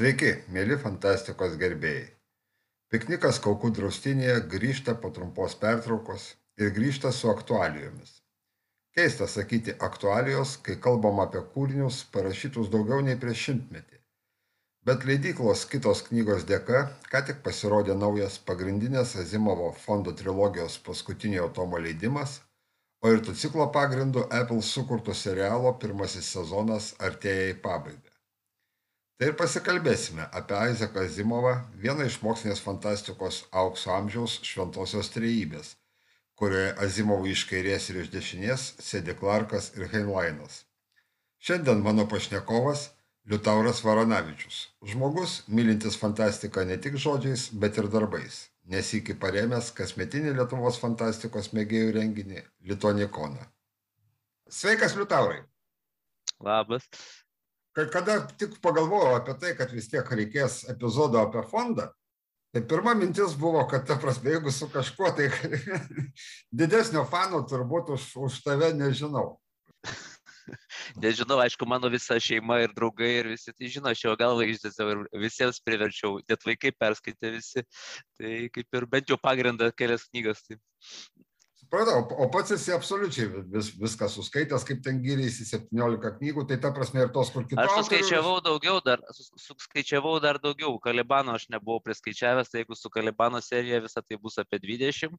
Sveiki, mėly fantastikos gerbėjai. Piknikas Kaukų draustinėje grįžta po trumpos pertraukos ir grįžta su aktualijomis. Keista sakyti aktualijos, kai kalbam apie kūrinius parašytus daugiau nei prieš šimtmetį. Bet leidyklos kitos knygos dėka ką tik pasirodė naujas pagrindinės Azimovo fondo trilogijos paskutiniojo tomo leidimas, o ir to ciklo pagrindu Apple sukurto serialo pirmasis sezonas artėja į pabaigą. Tai ir pasikalbėsime apie Aizeką Azimovą, vieną iš mokslinės fantastikos aukso amžiaus šventosios trejybės, kurioje Azimovų iš kairės ir iš dešinės sėdi Clarkas ir Heinleinas. Šiandien mano pašnekovas Liutauras Varanavičius. Žmogus, mylintis fantastiką ne tik žodžiais, bet ir darbais, nesikį paremęs kasmetinį Lietuvos fantastikos mėgėjų renginį Litonikona. Sveikas, Liutaurai. Labas kada tik pagalvojau apie tai, kad vis tiek reikės epizodo apie fondą, tai pirma mintis buvo, kad ta prasme, jeigu su kažkuo, tai didesnio fano turbūt už, už tave nežinau. Nežinau, aišku, mano visa šeima ir draugai ir visi tai žino, aš jau galvą išdėsiau ir visiems priverčiau, net vaikai perskaitė visi, tai kaip ir bent jau pagrindą kelias knygas. Tai Supratau, o pats esi absoliučiai vis, viską suskaitęs, kaip ten gyrėsi 17 knygų, tai ta prasme ir tos, kur kitos. Aš suskaičiavau autorius... daugiau, dar, suskaičiavau dar daugiau. Kalibano aš nebuvau priskaičiavęs, tai jeigu su Kalibano serija visą tai bus apie 20,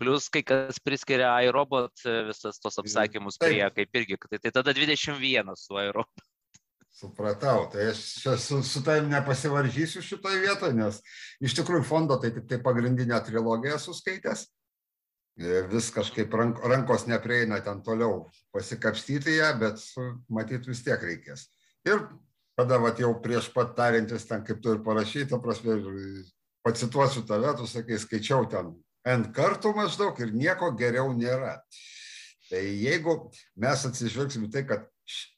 plus kai kas priskiria iRobot visas tos apsakymus Taip. prie, kaip irgi, tai, tai tada 21 su iRobot. Supratau, tai aš su, su tavim nepasivaržysiu šitoje vietoje, nes iš tikrųjų fondo tai tik tai pagrindinę trilogiją suskaitęs vis kažkaip rank, rankos neprieina ten toliau pasikapstyti ją, bet matyt vis tiek reikės. Ir tada vat, jau prieš pat tariantis ten, kaip tu ir parašyta, prasme, pacituosiu tave, tu sakai, skaičiau ten N kartų maždaug ir nieko geriau nėra. Tai jeigu mes atsižvelgsim tai, kad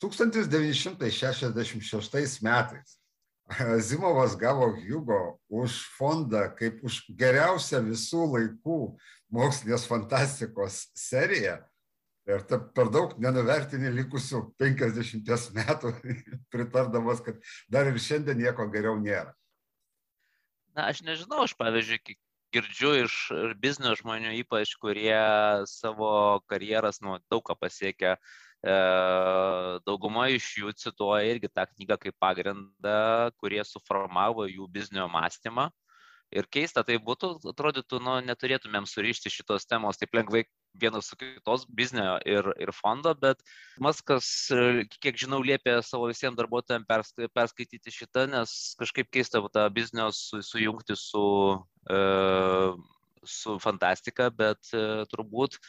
1966 metais Zimovas gavo Hugo už fondą kaip už geriausią visų laikų mokslinės fantastikos seriją. Ir ta, per daug nenuvertini likusių 50 metų, pritardamas, kad dar ir šiandien nieko geriau nėra. Na, aš nežinau, aš pavyzdžiui, girdžiu iš biznio žmonių, ypač kurie savo karjeras nuo daug ką pasiekia, e, dauguma iš jų cituoja irgi tą knygą kaip pagrindą, kurie suformavo jų biznio mąstymą ir keista tai būtų, atrodytų, nu, neturėtumėm surišti šitos temos taip lengvai vienas su kitos biznio ir, ir fondo, bet Maskas, kiek žinau, liepė savo visiems darbuotojams perskaityti šitą, nes kažkaip keista tą biznio su, sujungti su, e, su fantastika, bet e, turbūt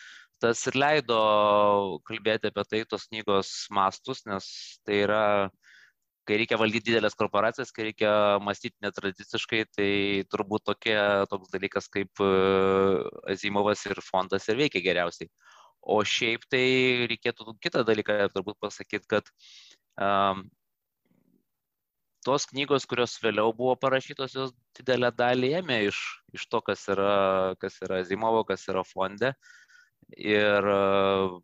tas ir leido kalbėti apie tai tos knygos mastus, nes tai yra kai reikia valdyti didelės korporacijas, kai reikia mąstyti netradiciškai, tai turbūt tokie, toks dalykas kaip e, Azimovas ir fondas ir veikia geriausiai. O šiaip tai reikėtų kitą dalyką turbūt pasakyti, kad um, tos knygos, kurios vėliau buvo parašytos, jos didelę dalį ėmė iš, iš to, kas yra, kas yra Azimovo, kas yra fonde. Ir uh,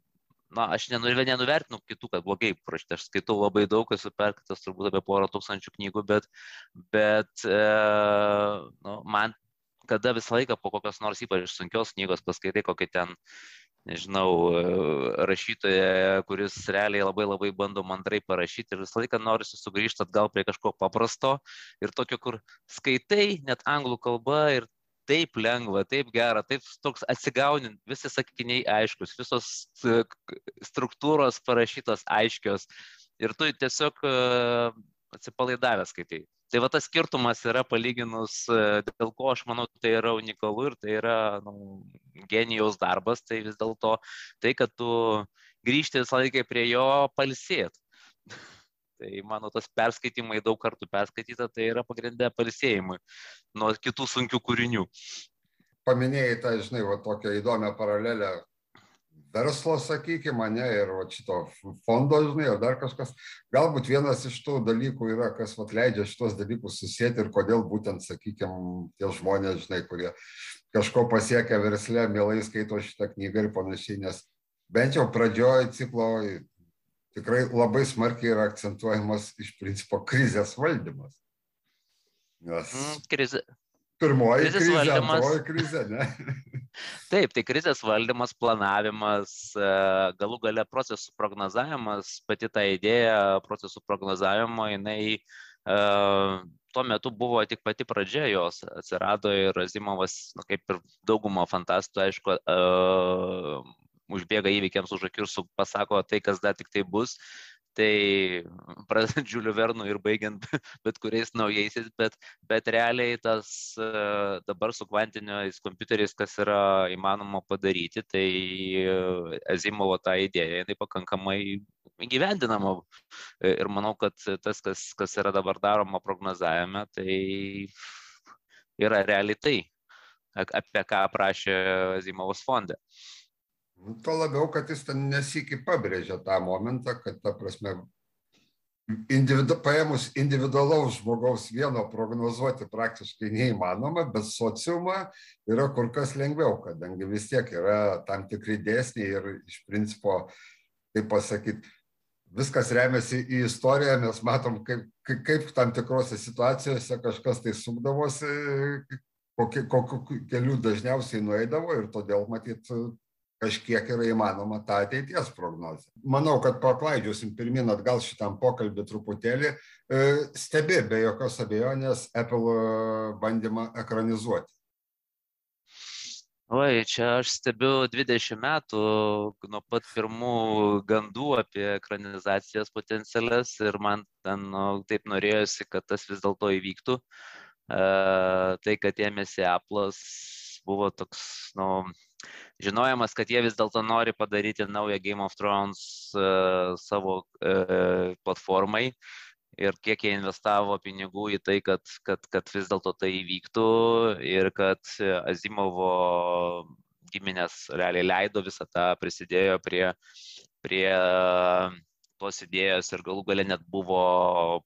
na, aš nenuvertinu kitų, kad blogai parašyta. Aš skaitau labai daug, esu perskaitęs turbūt apie porą tūkstančių knygų, bet, bet e, nu, man kada visą laiką po kokios nors ypač sunkios knygos paskaitai kokį ten, nežinau, e, rašytoją, kuris realiai labai labai bando mandrai parašyti ir visą laiką norisi sugrįžti atgal prie kažko paprasto ir tokio, kur skaitai net anglų kalba ir taip lengva, taip gera, taip toks atsigaunint, visi sakiniai aiškus, visos struktūros parašytos aiškios ir tu tiesiog e, atsipalaidavęs skaitai. Tai va tas skirtumas yra palyginus, e, dėl ko aš manau, tai yra unikalu ir tai yra nu, genijaus darbas, tai vis dėlto tai, kad tu grįžti visą laiką prie jo palsėt. Tai mano tas perskaitimai daug kartų perskaityta, tai yra pagrindė palisėjimui nuo kitų sunkių kūrinių. Paminėjai tą, žinai, va, tokią įdomią paralelę verslo, sakykime, mane ir va, šito fondo, žinai, ar dar kažkas. Galbūt vienas iš tų dalykų yra, kas vat, leidžia šitos dalykus susijęti ir kodėl būtent, sakykime, tie žmonės, žinai, kurie kažko pasiekia verslę, mielai skaito šitą knygą ir panašiai, nes bent jau pradžioje ciklo tikrai labai smarkiai yra akcentuojamas iš principo krizės valdymas. Nes Mm, Krizė. pirmoji krizės krizė, valdymas. antroji krizė, ne? Taip, tai krizės valdymas, planavimas, e, galų gale procesų prognozavimas, pati ta idėja procesų prognozavimo, jinai e, tuo metu buvo tik pati pradžia jos, atsirado ir Azimovas, nu, kaip ir dauguma fantastų, aišku, e, užbėga įvykiams už akių ir su- pasako tai, kas dar tik tai bus. Tai pradedant Žiuliu Vernu ir baigiant bet kuriais naujaisiais, bet, bet realiai tas e, dabar su kvantiniais kompiuteriais, kas yra įmanoma padaryti, tai e, Azimovo ta idėja, jinai pakankamai įgyvendinama. E, Ir manau, kad tas, kas, kas yra dabar daroma prognozavime, tai yra realiai tai, apie ką prašė Azimovas fonde. Nu, Tuo labiau, kad jis ten nesikį pabrėžia tą momentą, kad ta prasme, individu, paėmus individualaus žmogaus vieno prognozuoti praktiškai neįmanoma, bet sociumą yra kur kas lengviau, kadangi vis tiek yra tam tikri dėsniai ir iš principo, kaip pasakyti, viskas remiasi į istoriją, mes matom, kaip, kaip, tam tikrose situacijose kažkas tai sukdavosi, kokiu keliu dažniausiai nueidavo ir todėl matyt kažkiek yra įmanoma tą ateities prognozę. Manau, kad paklaidžiusim pirmin atgal šitam pokalbį truputėlį, e, stebi be jokios abejonės Apple e, bandymą ekranizuoti. Oi, čia aš stebiu 20 metų nuo pat pirmų gandų apie ekranizacijas potencialias ir man ten nu, taip norėjosi, kad tas vis dėlto įvyktų. E, tai, kad ėmėsi Apple'as, buvo toks, nu, žinojimas, kad jie vis dėlto nori padaryti naują Game of Thrones e, savo e, platformai. Ir kiek jie investavo pinigų į tai, kad, kad, kad vis dėlto tai įvyktų. Ir kad Azimovo giminės realiai leido visą tą, prisidėjo prie, prie tos idėjos. Ir galų gale net buvo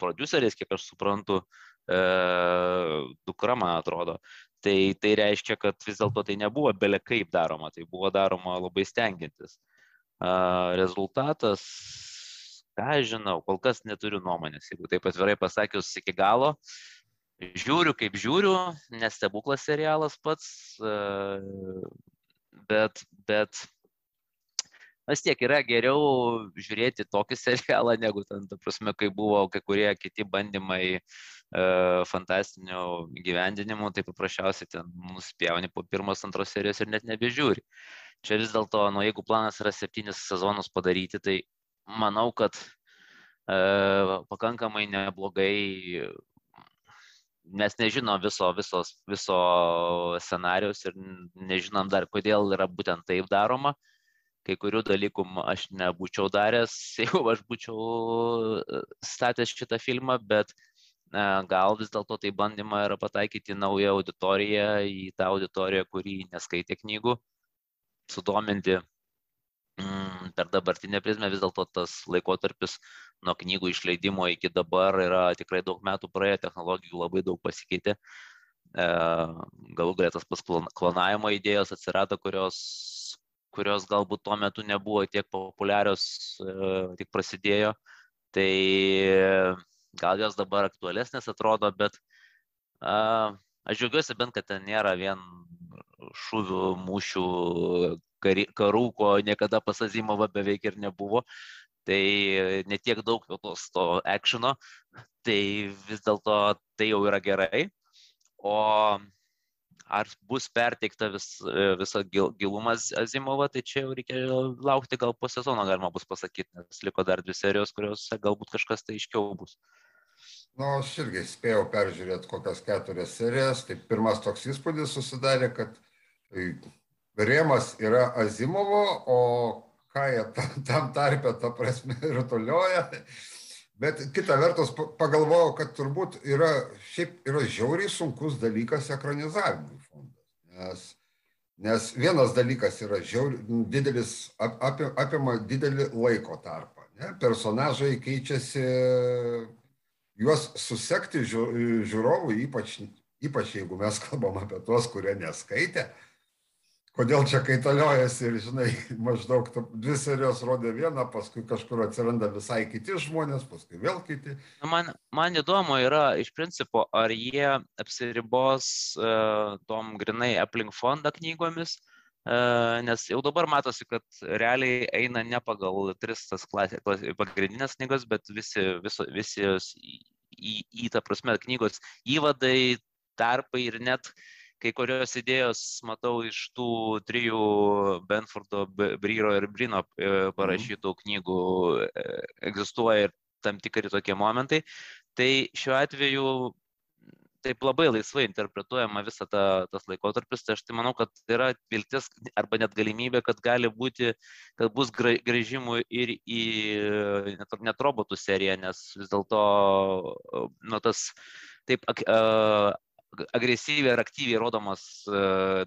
produceris, kiek aš suprantu, e, dukra, man atrodo. Tai, tai reiškia, kad vis dėlto tai nebuvo belė kaip daroma, tai buvo daroma labai stengiantis. Rezultatas ką žinau, kol kas neturiu nuomonės, jeigu taip atvirai pasakius iki galo. Žiūriu, kaip žiūriu, nestebuklas serialas pats, bet, bet vis tiek yra geriau žiūrėti tokį serialą, negu ten, ta prasme, kai buvo kai kurie kiti bandymai fantastinių gyvendinimų, tai paprasčiausiai ten nuspjauni po pirmos, antros serijos ir net nebežiūri. Čia vis dėlto, nu, jeigu planas yra septynis sezonus padaryti, tai manau, kad e, pakankamai neblogai, mes nežinom viso, visos, viso scenarius ir nežinom dar, kodėl yra būtent taip daroma. Kai kurių dalykų aš nebūčiau daręs, jeigu aš būčiau statęs šitą filmą, bet e, gal vis dėlto tai bandyma yra pataikyti naują auditoriją į tą auditoriją, kuri neskaitė knygų, sudominti mm, per dabartinę prizmę vis dėlto tas laikotarpis nuo knygų išleidimo iki dabar yra tikrai daug metų praėję, technologijų labai daug pasikeitė. E, galų galę tas pas klonavimo idėjos atsirado, kurios, kurios galbūt tuo metu nebuvo tiek populiarios, e, tik prasidėjo. Tai gal jos dabar aktualesnės atrodo, bet e, aš džiaugiuosi bent, kad ten nėra vien šūvių, mūšių, karų, ko niekada pas Azimovą beveik ir nebuvo. Tai netiek daug tos to actiono, tai vis dėlto tai jau yra gerai. O ar bus perteikta vis, visa gil, gilumas Azimovo, tai čia jau reikia laukti, gal po sezono galima bus pasakyti, nes liko dar dvi serijos, kuriuose galbūt kažkas tai iškiau bus. Nu, aš irgi spėjau peržiūrėti kokias keturias serijas, tai pirmas toks įspūdis susidarė, kad rėmas yra Azimovo, o ką jie tam tarpę, ta prasme, rutulioja. Bet kita vertus pagalvojau, kad turbūt yra, šiaip yra žiauriai sunkus dalykas ekranizavimui fondas. Nes, nes vienas dalykas yra žiauri, didelis, apie, apima didelį laiko tarpą. Ne? Personažai keičiasi, juos susekti žiūrovui, ypač, ypač jeigu mes kalbam apie tuos, kurie neskaitė, kodėl čia kaitaliojasi ir, žinai, maždaug dvi serijos rodė vieną, paskui kažkur atsiranda visai kiti žmonės, paskui vėl kiti. Man, man įdomu yra iš principo, ar jie apsiribos uh, tom grinai aplink fondą knygomis, uh, nes jau dabar matosi, kad realiai eina ne pagal tris tas klasė, klasė, pagrindinės knygas, bet visi, viso, visi į, į, į tą prasme knygos įvadai, tarpai ir net kai kurios idėjos matau iš tų trijų Benfordo, Bryro ir Brino e, parašytų knygų e, egzistuoja ir tam tikri tokie momentai. Tai šiuo atveju taip labai laisvai interpretuojama visą tą, tas laikotarpis, tai aš tai manau, kad yra viltis arba net galimybė, kad gali būti, kad bus grįžimų ir į net, net robotų seriją, nes vis dėlto nu, tas taip agresyviai ir aktyviai rodomas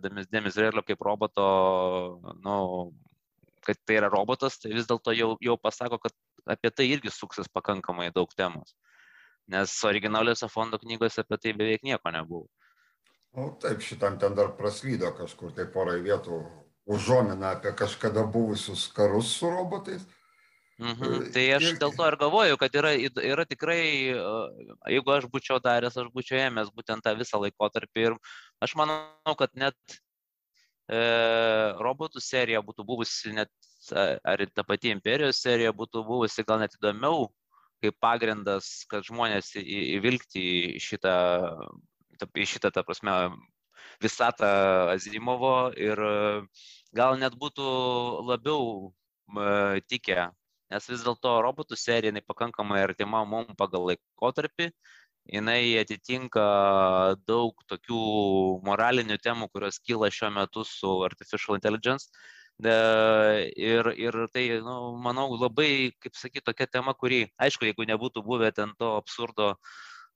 Demis Rėlio kaip roboto, nu, kad tai yra robotas, tai vis dėlto jau, jau pasako, kad apie tai irgi suksis pakankamai daug temos. Nes originaliuose fondo knygose apie tai beveik nieko nebuvo. O taip, šitam ten dar praslydo kažkur tai porai vietų užuomina apie kažkada buvusius karus su robotais. Mhm. Tai aš dėl to ir galvoju, kad yra, yra tikrai, jeigu aš būčiau daręs, aš būčiau ėmęs būtent tą visą laikotarpį ir aš manau, kad net e, robotų serija būtų buvusi net, ar ta pati imperijos serija būtų buvusi gal net įdomiau, kaip pagrindas, kad žmonės įvilgti į šitą, į šitą, ta prasme, visatą Azimovo ir gal net būtų labiau tikę nes vis dėlto robotų serija jinai pakankamai artima mum pagal laikotarpį, jinai atitinka daug tokių moralinių temų, kurios kyla šiuo metu su artificial intelligence. Ir, ir tai, nu, manau, labai, kaip sakyti, tokia tema, kuri, aišku, jeigu nebūtų buvę ten to absurdo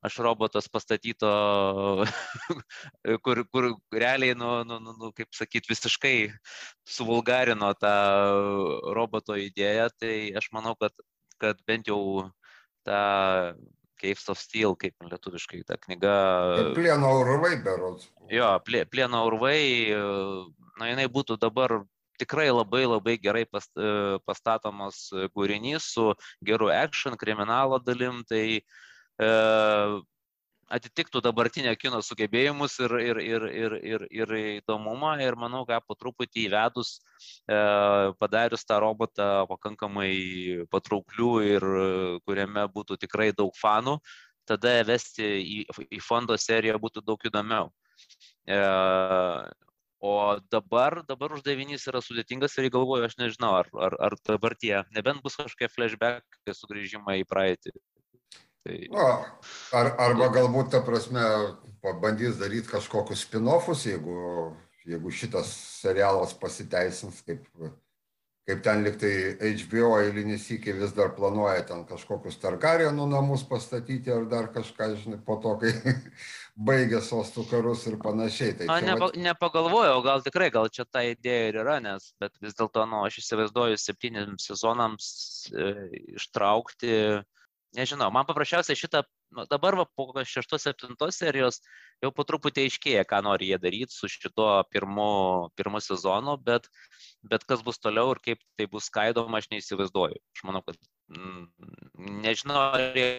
aš robotas pastatyto, kur, kur realiai, nu, nu, nu, nu, kaip sakyt, visiškai suvulgarino tą roboto idėją, tai aš manau, kad, kad bent jau tą Caves of Steel, kaip lietuviškai ta knyga. Plieno urvai berods. Jo, plie, plieno urvai, na, jinai būtų dabar tikrai labai labai gerai past, pastatomas kūrinys su geru action, kriminalo dalim, tai E, atitiktų dabartinio kino sugebėjimus ir, ir, ir, ir, ir, ir įdomumą. Ir manau, kad po truputį įvedus, e, padarius tą robotą pakankamai patrauklių ir kuriame būtų tikrai daug fanų, tada vesti į, į fondo seriją būtų daug įdomiau. E, o dabar, dabar uždavinys yra sudėtingas ir galvoju, aš nežinau, ar, ar, ar dabar tie, nebent bus kažkokie flashback, sugrįžimai į praeitį. Tai... Na, ar, arba galbūt, ta prasme, pabandys daryti kažkokius spin-offus, jeigu, jeigu šitas serialas pasiteisins, kaip, kaip ten liktai HBO eilinis iki vis dar planuoja ten kažkokius Targarienų namus pastatyti ar dar kažką, žinai, po to, kai baigė sostų karus ir panašiai. Tai Na, nepa, vat... nepagalvojau, gal tikrai, gal čia ta idėja ir yra, nes, bet vis dėlto, nu, aš įsivaizduoju septyniams sezonams e, ištraukti nežinau, man paprasčiausiai šitą, nu, dabar va, po šeštos, septintos serijos jau po truputį aiškėja, ką nori jie daryti su šituo pirmu, pirmu sezonu, bet, bet kas bus toliau ir kaip tai bus skaidoma, aš neįsivaizduoju. Aš manau, kad mm, nežinau, ar jie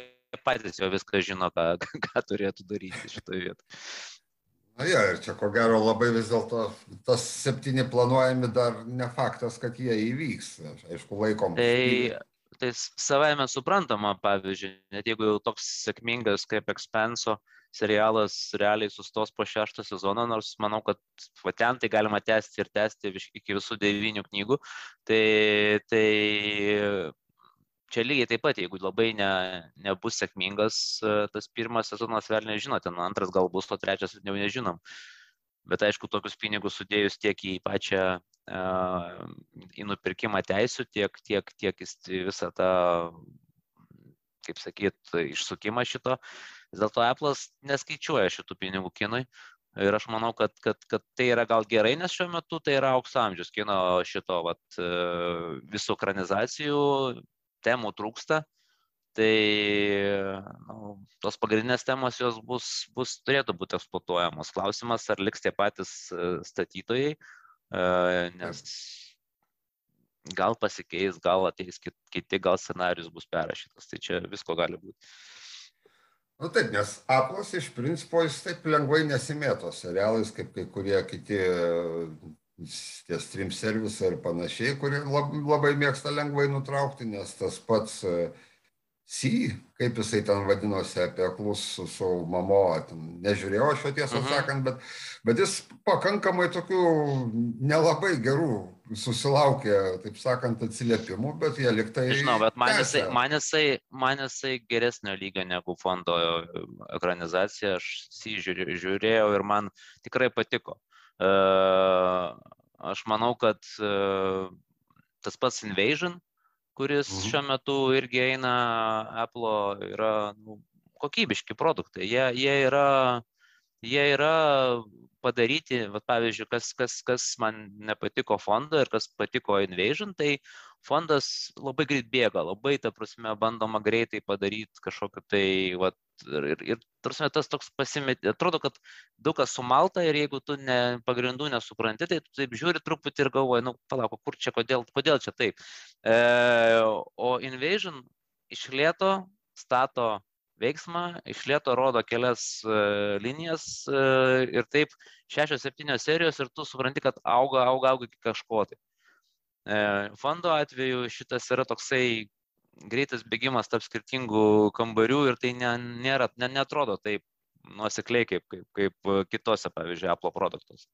patys jau viską žino, ką, ką turėtų daryti šitoje vietoje. Na ja, ir čia ko gero labai vis dėlto tas septyni planuojami dar ne faktas, kad jie įvyks. Aišku, laikom. Tai tai savaime suprantama, pavyzdžiui, net jeigu jau toks sėkmingas kaip Expenso serialas realiai sustos po šeštą sezoną, nors manau, kad va ten tai galima tęsti ir tęsti iki visų devynių knygų, tai, tai čia lygiai taip pat, jeigu labai ne, nebus sėkmingas tas pirmas sezonas, vėl nežinote, nu, antras gal bus, o trečias jau nežinom. Bet aišku, tokius pinigus sudėjus tiek į pačią į nupirkimą teisų, tiek, tiek, tiek į visą tą, kaip sakyt, išsukimą šito. Vis dėlto Apple'as neskaičiuoja šitų pinigų kinui. Ir aš manau, kad, kad, kad tai yra gal gerai, nes šiuo metu tai yra aukso amžius kino šito vat, visų ekranizacijų, temų trūksta. Tai nu, tos pagrindinės temos jos bus, bus, turėtų būti eksploatuojamos. Klausimas, ar liks tie patys statytojai, nes gal pasikeis, gal ateis kiti, gal scenarius bus perrašytas, tai čia visko gali būti. Na nu, taip, nes Apple'as iš principo jis taip lengvai nesimėto serialais, kaip kai kurie kiti tie stream servisai ir panašiai, kurie labai mėgsta lengvai nutraukti, nes tas pats uh, Si, kaip jisai ten vadinosi, apie aklus su, su mamo, nežiūrėjau aš jo tiesą mhm. sakant, bet, bet jis pakankamai tokių nelabai gerų susilaukė, taip sakant, atsiliepimų, bet jie liktai... Žinau, bet man jisai, man, jisai, man jisai geresnio lygio negu fondo ekranizacija, aš si žiūrėjau ir man tikrai patiko. Aš manau, kad tas pats Invasion, kuris mhm. šiuo metu irgi eina Apple, yra nu, kokybiški produktai. Jie, jie, yra, jie yra padaryti, va, pavyzdžiui, kas, kas, kas man nepatiko fondo ir kas patiko Invasion, tai fondas labai greit bėga, labai, ta prasme, bandoma greitai padaryti kažkokiu tai, va, ir, ir, ir tarsi tas toks pasimetė, atrodo, kad daug kas sumalta ir jeigu tu ne, pagrindų nesupranti, tai tu taip žiūri truputį ir galvoji, nu, palauk, kur čia, kodėl, kodėl čia taip. E, o Invasion iš lėto stato veiksmą, iš lėto rodo kelias uh, linijas uh, ir taip šešios, septynios serijos ir tu supranti, kad auga, auga, auga iki kažko tai. Fondo atveju šitas yra toksai greitas bėgimas tarp skirtingų kambarių ir tai ne, nėra, ne, netrodo taip nuosekliai kaip, kaip, kaip kitose, pavyzdžiui, Apple produktuose.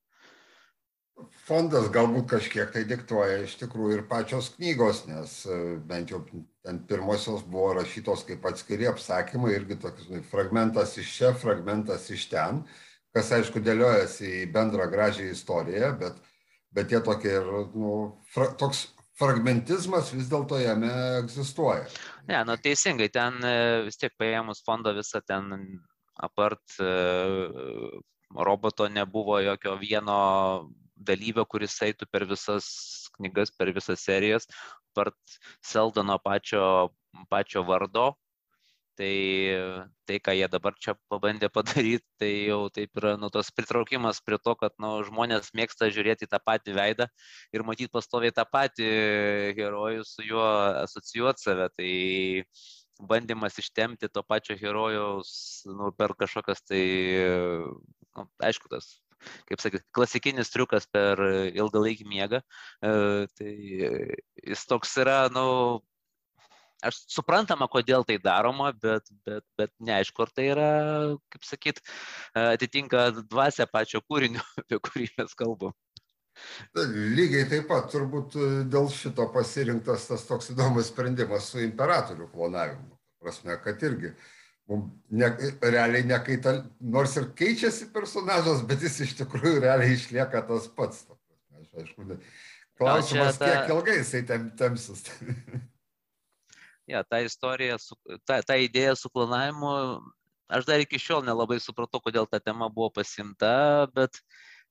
Fondas galbūt kažkiek tai diktuoja iš tikrųjų ir pačios knygos, nes e, bent jau ten pirmosios buvo rašytos kaip atskiri apsakymai, irgi toks fragmentas iš čia, fragmentas iš ten, kas aišku dėliojasi į bendrą gražią istoriją, bet, bet jie tokie ir, nu, fra, toks fragmentizmas vis dėlto jame egzistuoja. Ne, nu teisingai, ten e, vis tiek paėmus fondo visą ten apart e, roboto nebuvo jokio vieno dalyvio, kuris eitų per visas knygas, per visas serijas, part Seldono pačio, pačio vardo. Tai, tai, ką jie dabar čia pabandė padaryti, tai jau taip yra nu, tos pritraukimas prie to, kad nu, žmonės mėgsta žiūrėti tą patį veidą ir matyti pastoviai tą patį herojų, su juo asocijuoti save. Tai bandymas ištemti to pačio herojaus nu, per kažkokias tai, nu, aišku, tas kaip sakyt, klasikinis triukas per ilgalaikį miegą. E, tai jis toks yra, nu, aš suprantama, kodėl tai daroma, bet, bet, bet neaišku, ar tai yra, kaip sakyt, atitinka dvasia pačio kūrinio, apie kurį mes kalbam. Lygiai taip pat turbūt dėl šito pasirinktas tas toks įdomus sprendimas su imperatorių klonavimu. Prasme, kad irgi uh, ne, realiai nekaital, nors ir keičiasi personažas, bet jis iš tikrųjų realiai išlieka tas pats. Aš, aišku, klausimas, ta... kiek ilgai jisai tem, temsis. ja, ta istorija, su, ta, ta idėja su planavimu, aš dar iki šiol nelabai supratau, kodėl ta tema buvo pasimta, bet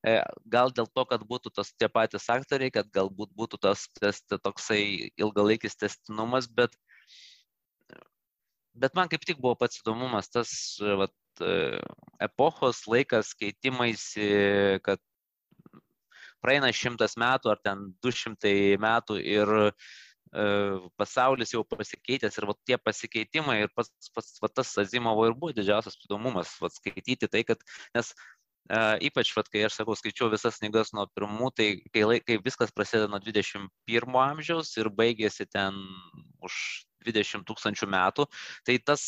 e, gal dėl to, kad būtų tos tie patys aktoriai, kad galbūt būtų tas, tas toksai ilgalaikis testinumas, bet bet man kaip tik buvo pats įdomumas tas vat, epochos laikas keitimaisi, kad praeina šimtas metų ar ten du šimtai metų ir e, pasaulis jau pasikeitęs ir vat, tie pasikeitimai ir pats, pats vat, tas Azimovo ir buvo didžiausias įdomumas vat, skaityti tai, kad nes Uh, ypač, vat, kai aš sakau, skaičiau visas knygas nuo pirmų, tai kai, kai viskas prasideda nuo 21 amžiaus ir baigėsi ten už 20 tūkstančių metų, tai tas,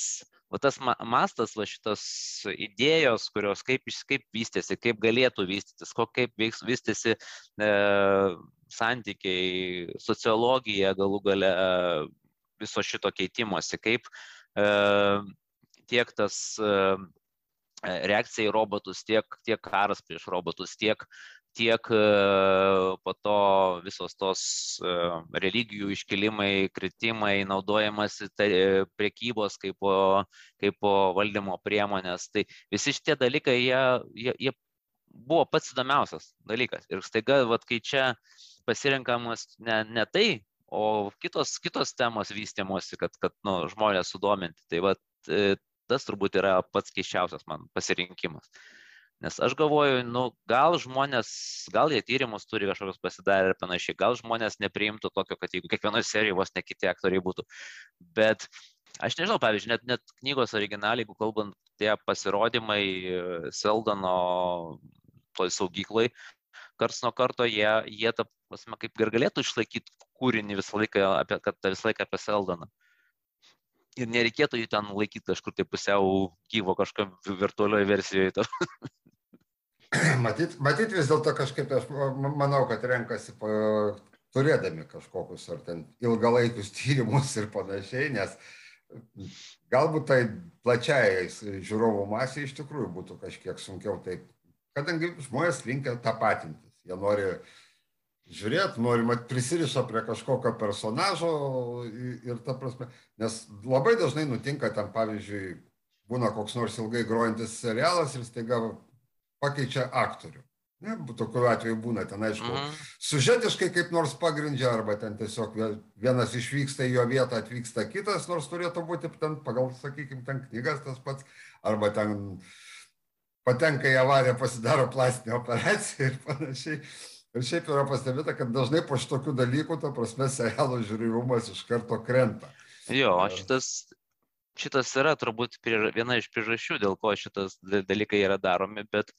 va, tas mastas, va, šitos idėjos, kurios kaip, kaip vystėsi, kaip galėtų vystytis, ko, kaip veiks, vystėsi e, santykiai, sociologija galų gale viso šito keitimosi, kaip e, tiek tas e, reakcija į robotus, tiek, tiek karas prieš robotus, tiek tiek e, po to visos tos e, religijų iškilimai, kritimai, naudojamas e, priekybos kaip, kaip valdymo priemonės. Tai visi šitie dalykai, jie, jie, jie buvo pats įdomiausias dalykas. Ir staiga, vat, kai čia pasirinkamas ne, ne tai, o kitos, kitos temos vystymosi, kad, kad nu, žmonės sudominti. Tai vat, tas turbūt yra pats keiščiausias man pasirinkimas. Nes aš galvoju, nu, gal žmonės, gal jie tyrimus turi kažkokius pasidarę ir panašiai, gal žmonės nepriimtų tokio, kad jeigu kiekvienoje serijoje vos ne kiti aktoriai būtų. Bet aš nežinau, pavyzdžiui, net, net knygos originaliai, jeigu kalbant tie pasirodymai e, Seldano toj saugyklai, kars nuo karto jie, jie ta, pasme, kaip ir galėtų išlaikyti kūrinį visą laiką, apie, kad visą laiką apie Seldaną. Ir nereikėtų jų ten laikyti kažkur tai pusiau gyvo, kažkam virtualioje versijoje. matyt, matyt vis dėlto kažkaip aš manau, kad renkasi pa, turėdami kažkokius ar ten ilgalaikius tyrimus ir panašiai, nes galbūt tai plačiai žiūrovų masė iš tikrųjų būtų kažkiek sunkiau taip, kadangi žmonės linkia tapatintis, jie nori žiūrėti, nori mat prisiriša prie kažkokio personažo ir ta prasme, nes labai dažnai nutinka ten, pavyzdžiui, būna koks nors ilgai grojantis serialas ir staiga pakeičia aktorių. Ne, tokiu atveju būna ten, aišku, mhm. sužetiškai kaip nors pagrindžia, arba ten tiesiog vienas išvyksta į jo vietą, atvyksta kitas, nors turėtų būti ten pagal, sakykime, ten knygas tas pats, arba ten patenka į avariją, pasidaro plastinę operaciją ir panašiai. Ir šiaip yra pastebėta, kad dažnai po šitokių dalykų, ta prasme, serialo žiūrimumas iš karto krenta. Jo, šitas, šitas yra turbūt viena iš priežasčių, dėl ko šitas dalykai yra daromi, bet,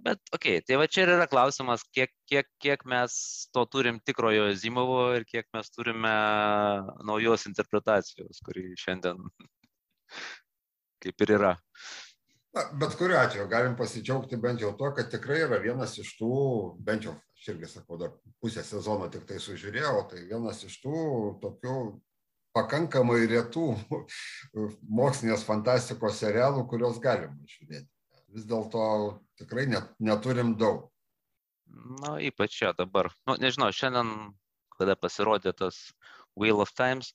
bet okei, okay, tai va čia ir yra klausimas, kiek, kiek, kiek mes to turim tikrojo Zimovo ir kiek mes turime naujos interpretacijos, kuri šiandien kaip ir yra. Na, bet kuriuo atveju galim pasidžiaugti bent jau to, kad tikrai yra vienas iš tų, bent jau aš irgi sakau, dar pusę sezono tik tai sužiūrėjau, tai vienas iš tų tokių pakankamai retų mokslinės fantastikos serialų, kuriuos galima žiūrėti. Vis dėlto tikrai net, neturim daug. Na, ypač čia dabar. Nu, nežinau, šiandien, kada pasirodė tas Wheel of Times,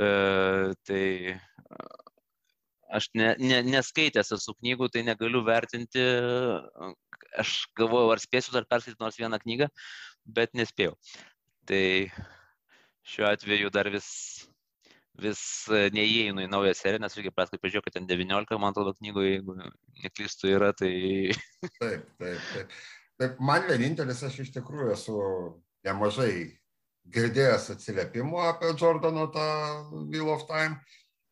e, tai aš ne, ne, neskaitęs esu knygų, tai negaliu vertinti. Aš galvoju, ar spėsiu dar perskaityti nors vieną knygą, bet nespėjau. Tai šiuo atveju dar vis vis e, neįeinu į naują seriją, nes irgi paskui pažiūrėjau, kad ten 19, man atrodo, knygoje, jeigu neklystu, yra, tai... taip, taip, taip. Taip, man vienintelis aš iš tikrųjų esu nemažai girdėjęs atsiliepimų apie Jordano tą Wheel of Time.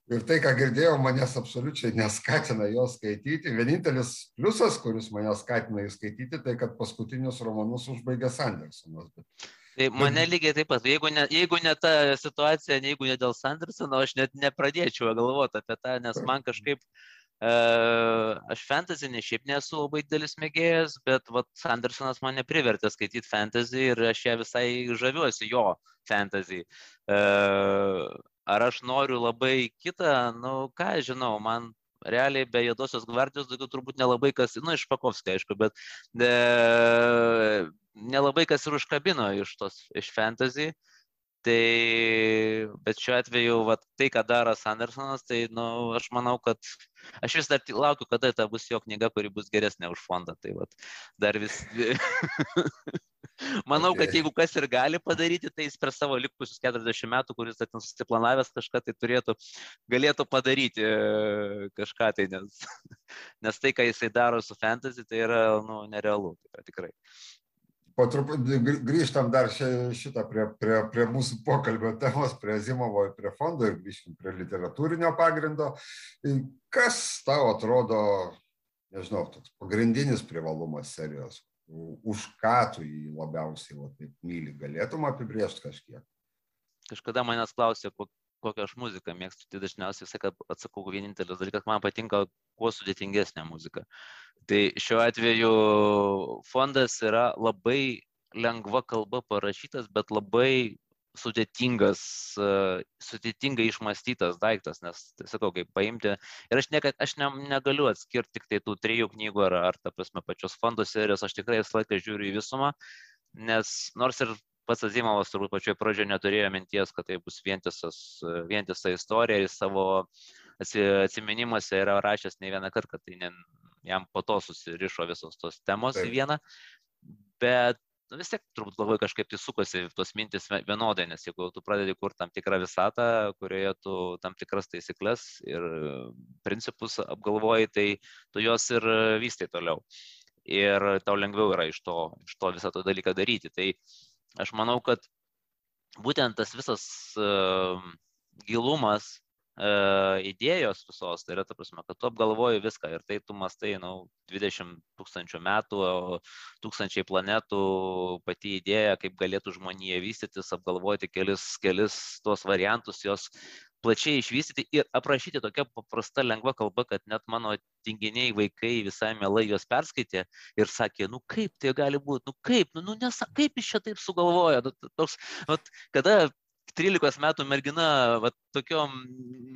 Ir tai, ką girdėjau, manęs absoliučiai neskatina jo skaityti. Vienintelis pliusas, kuris mane skatina jį skaityti, tai kad paskutinius romanus užbaigė Sandersonas. Bet Tai mane lygiai taip pat, jeigu ne, jeigu ne ta situacija, jeigu ne dėl Sandersono, aš net nepradėčiau galvoti apie tą, nes man kažkaip, uh, aš fantasy ne šiaip nesu labai didelis mėgėjas, bet vat, Sandersonas mane privertė skaityti fantasy ir aš ją visai žaviuosi jo fantasy. Uh, ar aš noriu labai kitą, nu ką žinau, man realiai be Jėdosios gvardijos daugiau turbūt nelabai kas, nu iš Pakovskio aišku, bet e, nelabai kas ir užkabino iš tos, iš fantasy. Tai, bet šiuo atveju, va, tai, ką daro Sandersonas, tai, na, nu, aš manau, kad aš vis dar laukiu, kada ta bus jo knyga, kuri bus geresnė už fondą. Tai, va, dar vis. Manau, okay. kad jeigu kas ir gali padaryti, tai jis per savo likusius 40 metų, kuris ten susiplanavęs kažką, tai turėtų, galėtų padaryti e, kažką tai, nes, nes tai, ką jisai daro su fantasy, tai yra nu, nerealu, tai yra tikrai. Po truputį grįžtam dar šitą prie, prie, prie mūsų pokalbio temos, prie Zimovo ir prie fondo ir grįžtam prie literatūrinio pagrindo. Kas tau atrodo, nežinau, toks pagrindinis privalumas serijos? Už ką tu jį labiausiai va, taip myli, galėtum apibriežti kažkiek? Kažkada manęs klausė, kokią aš muziką mėgstu, tai dažniausiai visą atsakau vienintelis dalykas, man patinka kuo sudėtingesnė muzika. Tai šiuo atveju fondas yra labai lengva kalba parašytas, bet labai sudėtingas, sudėtingai išmastytas daiktas, nes, tai sakau, kaip paimti. Ir aš, niekad, aš ne, negaliu atskirti tik tai tų trijų knygų ar, ar ta prasme, pačios fondų serijos, aš tikrai visą laiką žiūriu į visumą, nes nors ir pats Azimovas turbūt pačioje pradžioje neturėjo minties, kad tai bus vientisa istorija ir savo atsiminimuose yra rašęs ne vieną kartą, kad tai ne, jam po to susirišo visos tos temos Taip. į vieną. Bet nu, vis tiek turbūt galvoje kažkaip tai sukosi tos mintis vienodai, nes jeigu tu pradedi kurti tam tikrą visatą, kurioje tu tam tikras taisyklės ir principus apgalvoji, tai tu juos ir vystai toliau. Ir tau lengviau yra iš to, iš to visą to dalyką daryti. Tai aš manau, kad būtent tas visas uh, gilumas idėjos visos, tai yra, ta prasme, kad tu apgalvoji viską ir tai tu mastai, na, nu, 20 tūkstančių metų, tūkstančiai planetų, pati idėja, kaip galėtų žmonija vystytis, apgalvoti kelis, kelis tuos variantus, jos plačiai išvystyti ir aprašyti tokia paprasta, lengva kalba, kad net mano tinginiai vaikai visai mielai juos perskaitė ir sakė, nu kaip tai gali būti, nu kaip, nu, nu nes, kaip iš čia taip sugalvojo, nu, toks, vat, kada 13 metų mergina va, tokiom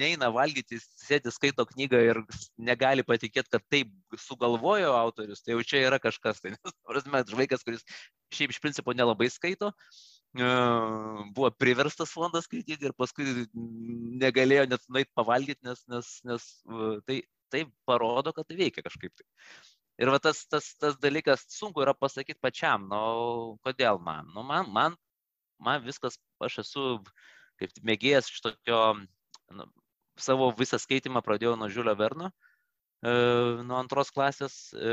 neina valgyti, sėdi skaito knygą ir negali patikėti, kad taip sugalvojo autorius, tai jau čia yra kažkas. Tai, prasme, vaikas, kuris šiaip iš principo nelabai skaito, buvo priverstas fondas skaityti ir paskui negalėjo net nueit pavalgyti, nes, nes, nes tai, tai parodo, kad tai veikia kažkaip. Tai. Ir va tas, tas, tas dalykas sunku yra pasakyti pačiam, nu, kodėl man. Nu, man, man, man viskas, aš esu kaip mėgėjas iš tokio, nu, savo visą skaitimą pradėjau nuo Žiulio Verno. E, nuo antros klasės e,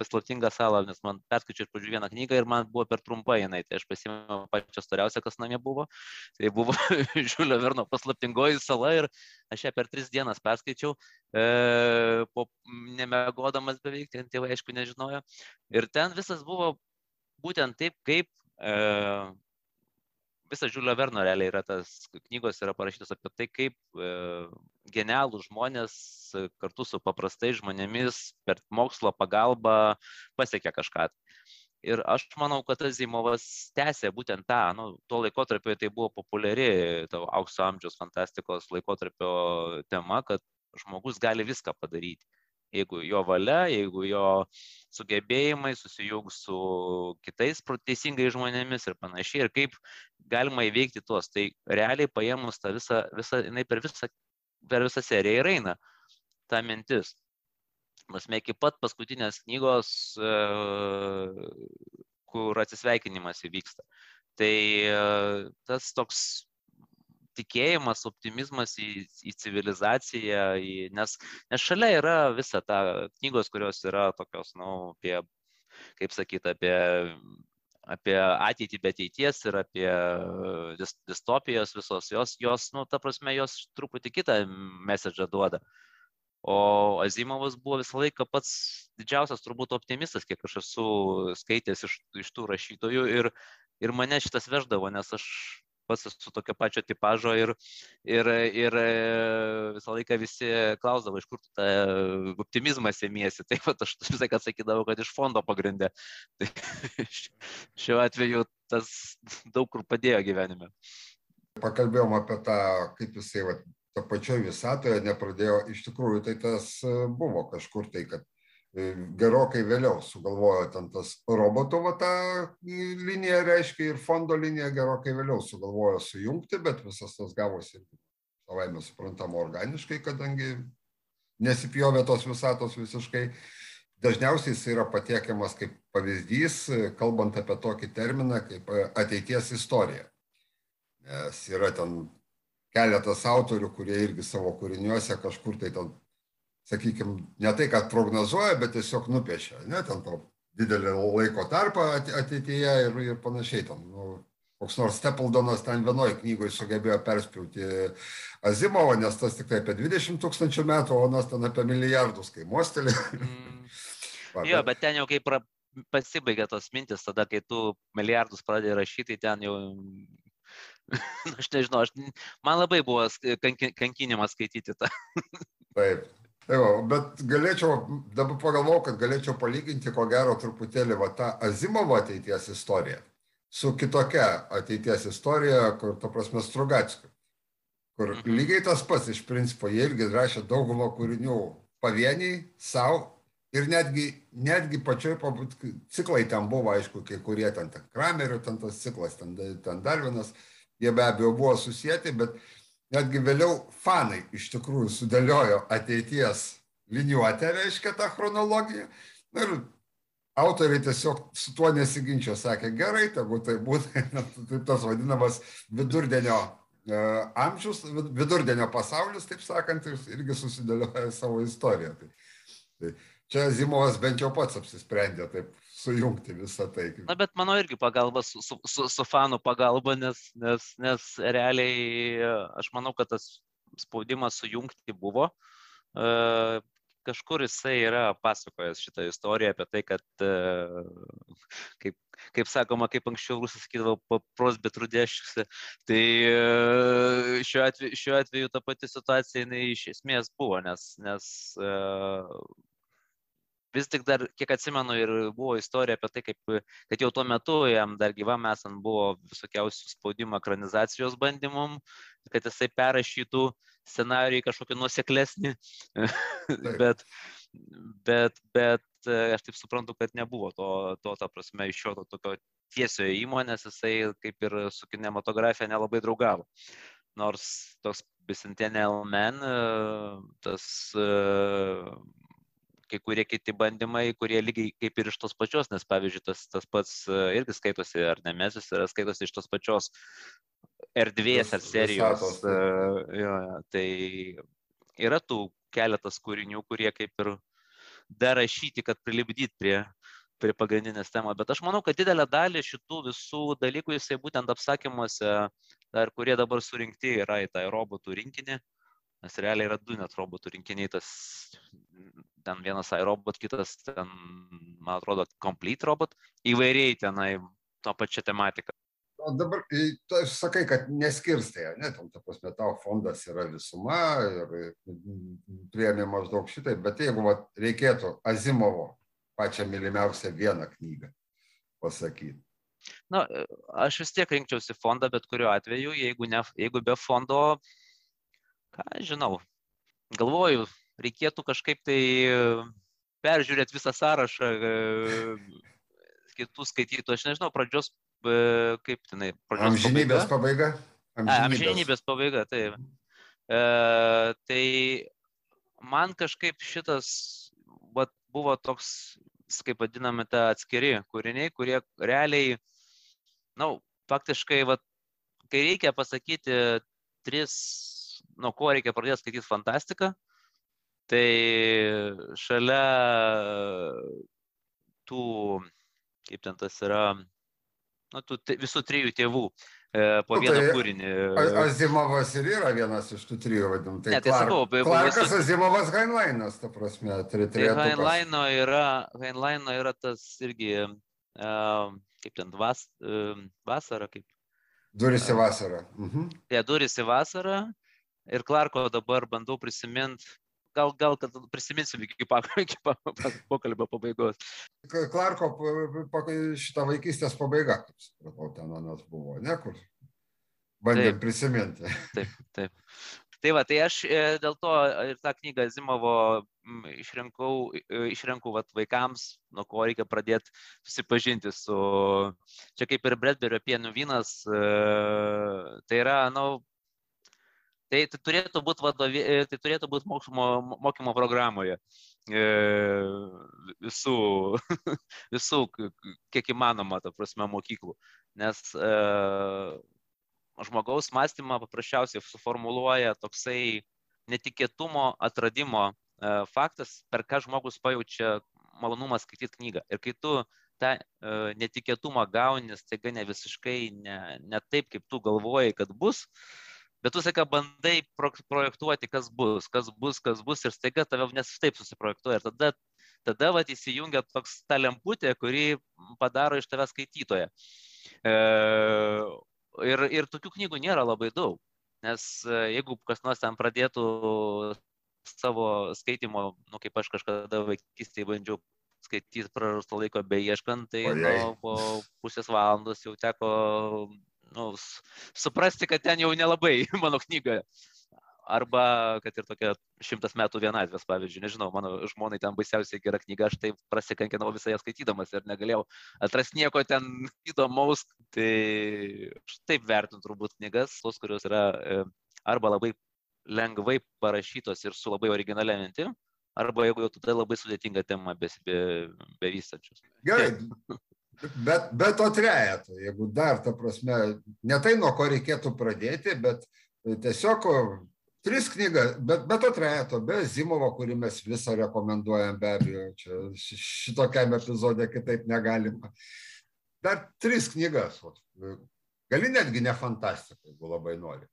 paslaptingą salą, nes man perskaičiau iš pradžių vieną knygą ir man buvo per trumpa jinai, tai aš pasimėjau pačią storiausią, kas namie buvo. Tai buvo Žiulio Verno paslaptingoji sala ir aš ją per tris dienas perskaičiau, e, po nemegodamas beveik, ten tėvai aišku nežinojo. Ir ten visas buvo būtent taip, kaip e, visas Žiulio Verno realiai yra tas knygos yra parašytos apie tai, kaip e, genialų žmonės kartu su paprastais žmonėmis per mokslo pagalbą pasiekia kažką. Ir aš manau, kad Azimovas tęsė būtent tą, nu, tuo laikotarpiu tai buvo populiari tavo aukso amžiaus fantastikos laikotarpio tema, kad žmogus gali viską padaryti jeigu jo valia, jeigu jo sugebėjimai susijungs su kitais teisingais žmonėmis ir panašiai, ir kaip galima įveikti tuos. Tai realiai paėmus tą visą, visą jinai per visą, per visą seriją ir eina ta mintis. Masme iki pat paskutinės knygos, e, kur atsisveikinimas įvyksta. Tai e, tas toks tikėjimas, optimizmas į, į civilizaciją, į, nes, nes šalia yra visa ta knygos, kurios yra tokios, na, nu, apie, kaip sakyti, apie, apie ateitį be ateities ir apie distopijos visos, jos, jos nu, ta prasme, jos truputį kitą message duoda. O Azimovas buvo visą laiką pats didžiausias turbūt optimistas, kiek aš esu skaitęs iš, iš tų rašytojų ir, ir mane šitas veždavo, nes aš pats esu tokio pačio tipažo ir, ir, ir e, visą laiką visi klausdavo, iš kur tu tą optimizmą sėmiesi. Taip pat aš visą laiką sakydavau, kad iš fondo pagrindė. Tai šiuo atveju tas daug kur padėjo gyvenime. Pakalbėjom apie tą, kaip jisai, va, to pačioje visatoje nepradėjo, iš tikrųjų tai tas e, buvo kažkur tai, kad E, gerokai vėliau sugalvojo ten tas robotų va tą liniją, reiškia, ir fondo liniją gerokai vėliau sugalvojo sujungti, bet visas tas gavosi savaime suprantama organiškai, kadangi nesipjovė tos visatos visiškai. Dažniausiai jis yra patiekiamas kaip pavyzdys, kalbant apie tokį terminą kaip ateities istorija. Nes yra ten keletas autorių, kurie irgi savo kūriniuose kažkur tai ten sakykim, ne tai, kad prognozuoja, bet tiesiog nupiešia, ne, ten to didelį laiko tarpą ateityje ir, ir panašiai. Ten, nu, koks nors Stepaldonas ten vienoje knygoje sugebėjo perspjauti Azimovą, nes tas tik tai apie 20 tūkstančių metų, o nas ten apie milijardus, kai mostelė. Mm. Va, jo, bet ten jau kaip pra, pasibaigia tos mintis, tada kai tu milijardus pradėjai rašyti, ten jau aš nežinau, aš, man labai buvo kankinimas skaityti tą. Taip, Tai va, bet galėčiau, dabar pagalvojau, kad galėčiau palyginti, ko gero, truputėlį va, tą Azimovo ateities istoriją su kitokia ateities istorija, kur, ta prasme, Strugatskiu. Kur mhm. lygiai tas pats, iš principo, jie irgi rašė daugumą kūrinių pavieniai, savo ir netgi, netgi pačioj ciklai ten buvo, aišku, kai kurie ten, ten Kramerio, ten tas ciklas, ten, ten dar vienas, jie be abejo buvo susijęti, bet netgi vėliau fanai iš tikrųjų sudėliojo ateities liniuotę, reiškia tą chronologiją. Ir autoriai tiesiog su tuo nesiginčio, sakė, gerai, tegu tai būtų, tai tas vadinamas vidurdienio e, amžius, vidurdienio pasaulis, taip sakant, irgi susidėlioja savo istoriją. Tai, tai čia Zimovas bent jau pats apsisprendė taip sujungti visą tai. Na, bet mano irgi pagalba su, su, su, su fanų pagalba, nes, nes, nes realiai aš manau, kad tas spaudimas sujungti buvo. E, kažkur jisai yra pasakojęs šitą istoriją apie tai, kad, e, kaip, kaip sakoma, kaip anksčiau rusas sakydavo, pros bet rudėšiusi, tai e, šiuo atveju, šiuo atveju ta pati situacija jinai iš esmės buvo, nes, nes vis tik dar, kiek atsimenu, ir buvo istorija apie tai, kaip, kad jau tuo metu jam dar gyvam esant buvo visokiausių spaudimo ekranizacijos bandymum, kad jisai perrašytų scenarijų kažkokį nuoseklesnį, bet, bet, bet aš taip suprantu, kad nebuvo to, to ta prasme, iš jo to tokio tiesiojo įmonės, jisai kaip ir su kinematografija nelabai draugavo. Nors toks Bicentennial Man, tas kai kurie kiti bandymai, kurie lygiai kaip ir iš tos pačios, nes pavyzdžiui, tas, tas pats e, irgi skaitosi, ar nemesis, yra skaitosi iš tos pačios erdvės ar serijos. Uh, jo, tai yra tų keletas kūrinių, kurie kaip ir dar rašyti, kad prilipdyti prie, prie pagrindinės temos. Bet aš manau, kad didelę dalį šitų visų dalykų jisai būtent apsakymuose, dar kurie dabar surinkti yra į tą robotų rinkinį, nes realiai yra du net robotų rinkiniai, tas ten vienas iRobot, kitas ten, man atrodo, Complete Robot, įvairiai tenai to pačią tematiką. O dabar tu sakai, kad neskirstai, ne, tam, ta prasme, tau fondas yra visuma ir priemi maždaug šitai, bet jeigu va, reikėtų Azimovo pačią mylimiausią vieną knygą pasakyti. Na, aš vis tiek rinkčiausi fondą, bet kuriuo atveju, jeigu, ne, jeigu be fondo, ką žinau, galvoju, reikėtų kažkaip tai peržiūrėti visą sąrašą e, kitų skaitytų, aš nežinau, pradžios, e, kaip tenai, pradžios amžinybės pabaiga. Amžinybės, A, amžinybės pabaiga, taip. E, tai man kažkaip šitas vat, buvo toks, kaip vadinami, ta atskiri kūriniai, kurie realiai, na, nu, faktiškai, vat, kai reikia pasakyti tris nuo ko reikia pradėti skaityti fantastiką, tai šalia tų, kaip ten tas yra, nu, tų visų trijų tėvų e, po nu, vieną tai kūrinį. Azimovas ir yra vienas iš tų trijų vadinamų. Tai, ne, tai Clark, sakau, Clarkas, visų... Azimovas, Heinleinas, ta prasme, tri, tai Heinleino yra, Heinleino yra tas irgi, uh, kaip ten, vas, uh, vasara, kaip. Duris į vasarą. Mhm. Ja, duris į vasarą ir Clarko dabar bandau prisiminti, gal, gal kad prisiminsim iki, iki pokalbio pabaigos. Clarko šitą vaikystės pabaigą, kaip supratau, ten anas buvo, ne kur? Bandėm taip, prisiminti. Taip, taip. Tai va, tai aš e, dėl to ir tą knygą Zimovo išrinkau, e, išrinkau vat, vaikams, nuo ko reikia pradėti susipažinti su, čia kaip ir Bredberio pienų vynas, e, tai yra, na, nu, Tai, tai turėtų būti vadovė, e, tai turėtų būti mokymo, mokymo programoje e, visų, visų, kiek įmanoma, ta prasme, mokyklų. Nes e, žmogaus mąstymą paprasčiausiai suformuluoja toksai netikėtumo atradimo e, faktas, per ką žmogus pajaučia malonumą skaityti knygą. Ir kai tu tą e, netikėtumą gauni, staiga ne visiškai ne, ne taip, kaip tu galvojai, kad bus, e, bet tu sakai, bandai projektuoti, kas bus, kas bus, kas bus ir staiga tave nes taip susiprojektuoja. Ir tada, tada vat, įsijungia toks ta lemputė, kuri padaro iš tavęs skaitytoją. E, ir, ir tokių knygų nėra labai daug. Nes e, jeigu kas nors ten pradėtų savo skaitimo, nu, kaip aš kažkada vaikystėje bandžiau skaityti prarasto laiko beieškant, tai nu, po pusės valandos jau teko nu, suprasti, kad ten jau nelabai mano knyga. Arba, kad ir tokia šimtas metų vienatvės, pavyzdžiui, nežinau, mano žmonai ten baisiausiai gera knyga, aš taip prasikankinau visą ją skaitydamas ir negalėjau atrasti nieko ten įdomaus. Tai aš taip vertinu turbūt knygas, tos, kurios yra e, arba labai lengvai parašytos ir su labai originalia mintim, arba jeigu jau tada labai sudėtinga tema bevystančios. Be Gerai, bet, bet to trejato, jeigu dar, ta prasme, ne tai nuo ko reikėtų pradėti, bet tiesiog tris knygas, bet be to trejato, be Zimovo, kurį mes visą rekomenduojam be abejo, čia šitokiam epizodė kitaip negalima. Dar tris knygas, gali netgi ne fantastika, jeigu labai nori.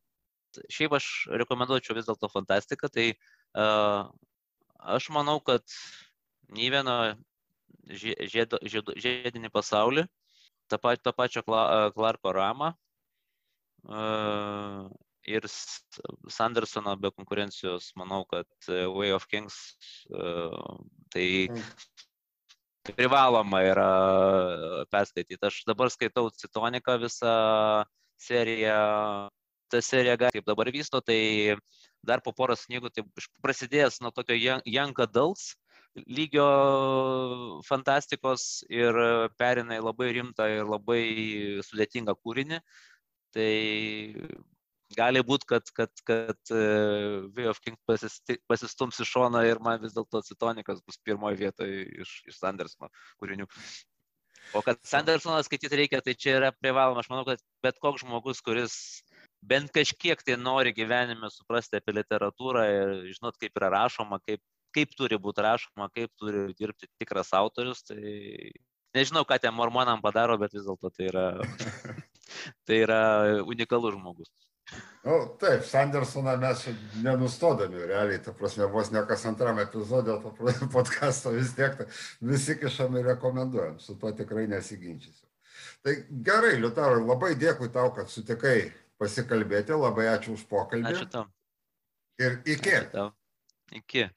Šiaip aš rekomenduočiau vis dėlto fantastiką, tai uh, aš manau, kad nei vieno žiedo, žiedo, žiedinį pasaulį, tą, pa, tą pačią Clarko ramą uh, ir Sandersoną be konkurencijos, manau, kad Way of Kings tai privaloma yra perskaityti. Aš dabar skaitau Citoniką visą seriją, ta serija, kaip dabar vysto, tai dar po poros knygų, tai prasidėjęs nuo tokio Young Adults lygio fantastikos ir perinai labai rimtą ir labai sudėtingą kūrinį. Tai gali būti, kad, kad, kad uh, Way of King pasistums į šoną ir man vis dėlto Citonikas bus pirmoje vietoje iš, iš Sandersono kūrinių. O kad Sandersoną skaityti reikia, tai čia yra privaloma. Aš manau, kad bet koks žmogus, kuris bent kažkiek tai nori gyvenime suprasti apie literatūrą ir žinot, kaip yra rašoma, kaip, kaip turi būti rašoma, kaip turi dirbti tikras autorius, tai nežinau, ką ten mormonam padaro, bet vis dėlto tai yra, tai yra unikalus žmogus. Nu, taip, Sandersoną mes nenustodami, realiai, ta prasme, vos ne kas antram epizodė to podcast'o vis tiek visi kišam ir rekomenduojam, su tuo tikrai nesiginčysiu. Tai gerai, Liutaurai, labai dėkui tau, kad sutikai pasikalbėti. Labai ačiū už pokalbį. Ačiū tau. Ir iki. Ačiū tau. Iki.